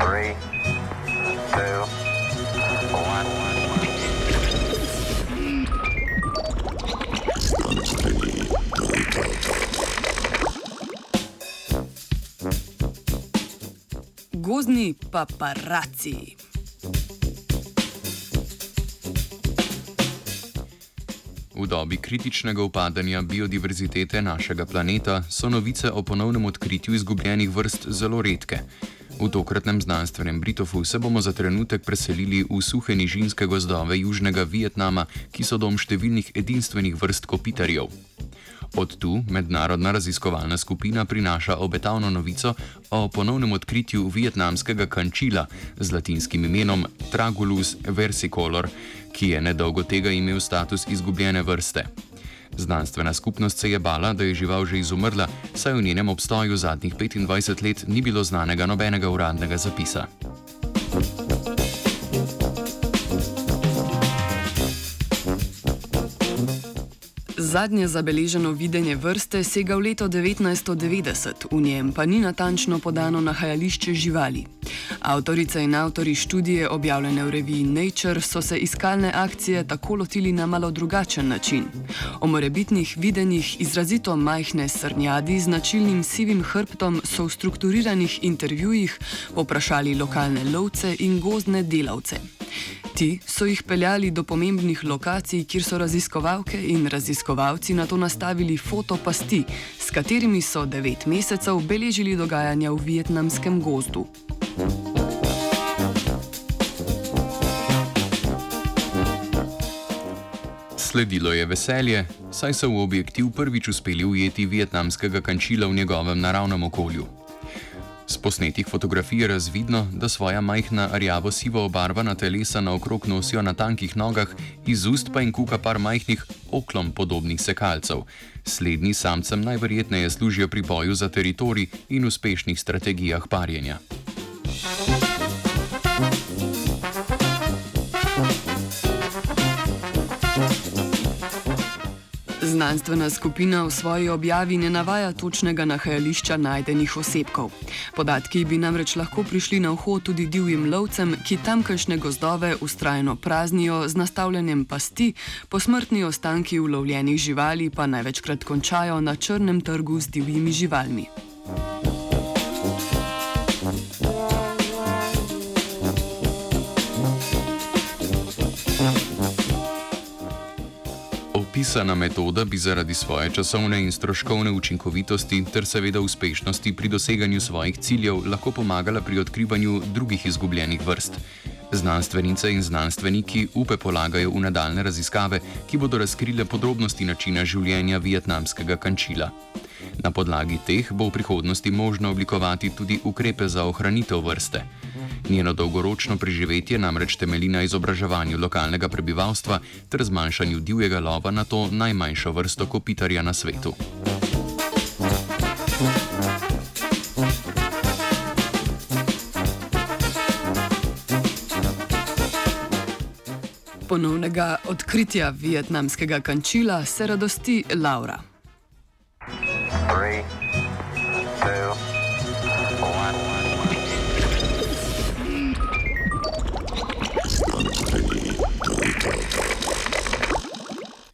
Three, paparaci. V dobi kritičnega upadanja biodiverzitete našega planeta so novice o ponovnem odkritju izgubljenih vrst zelo redke. V tokratnem znanstvenem Britofu se bomo za trenutek preselili v suhe nižinske gozdove Južnega Vietnama, ki so dom številnih edinstvenih vrst kopitarjev. Od tu mednarodna raziskovalna skupina prinaša obetavno novico o ponovnem odkritju vietnamskega kančila z latinskim imenom Tragulus versicolor, ki je nedolgo tega imel status izgubljene vrste. Znanstvena skupnost se je bala, da je žival že izumrla, saj v njenem obstoju zadnjih 25 let ni bilo znanega nobenega uradnega zapisa. Zadnje zabeleženo videnje vrste sega v leto 1990, v njem pa ni natančno podano nahajališče živali. Avtorice in avtori študije, objavljene v reviji Nature, so se iskalne akcije tako lotili na malo drugačen način. O morebitnih videnjih izrazito majhne srnjadi z značilnim sivim hrbtom so v strukturiranih intervjujih poprašali lokalne lovce in gozdne delavce. Ti so jih peljali do pomembnih lokacij, kjer so raziskovalke in raziskovalci na to nastavili fotopasti, s katerimi so devet mesecev beležili dogajanja v vietnamskem gozdu. Sledilo je veselje, saj so v objektiv prvič uspeli ujeti vietnamskega kančila v njegovem naravnem okolju. Z posnetih fotografij je razvidno, da svoja majhna rjavo-sivo obarvana telesa naokrog nosijo na tankih nogah, iz ust pa jim kuka par majhnih oklom podobnih sekalcev. Slednji samcem najverjetneje služijo pri boju za teritorij in uspešnih strategijah parjenja. Znanstvena skupina v svoji objavi ne navaja točnega nahajališča najdenih osebkov. Podatki bi namreč lahko prišli na uho tudi divjim lovcem, ki tamkajšnje gozdove ustrajno praznijo z nastavljanjem pasti, posmrtni ostanki ulovljenih živali pa največkrat končajo na črnem trgu z divjimi živalmi. Opisana metoda bi zaradi svoje časovne in stroškovne učinkovitosti ter seveda uspešnosti pri doseganju svojih ciljev lahko pomagala pri odkrivanju drugih izgubljenih vrst. Znanstvenice in znanstveniki upe polagajo v nadaljne raziskave, ki bodo razkrile podrobnosti načina življenja vietnamskega kančila. Na podlagi teh bo v prihodnosti možno oblikovati tudi ukrepe za ohranitev vrste. Njeno dolgoročno preživetje namreč temelji na izobraževanju lokalnega prebivalstva ter zmanjšanju divjega lova na to najmanjšo vrsto kopitarja na svetu. Ponovnega odkritja vietnamskega kančila se radosti Laura. Three,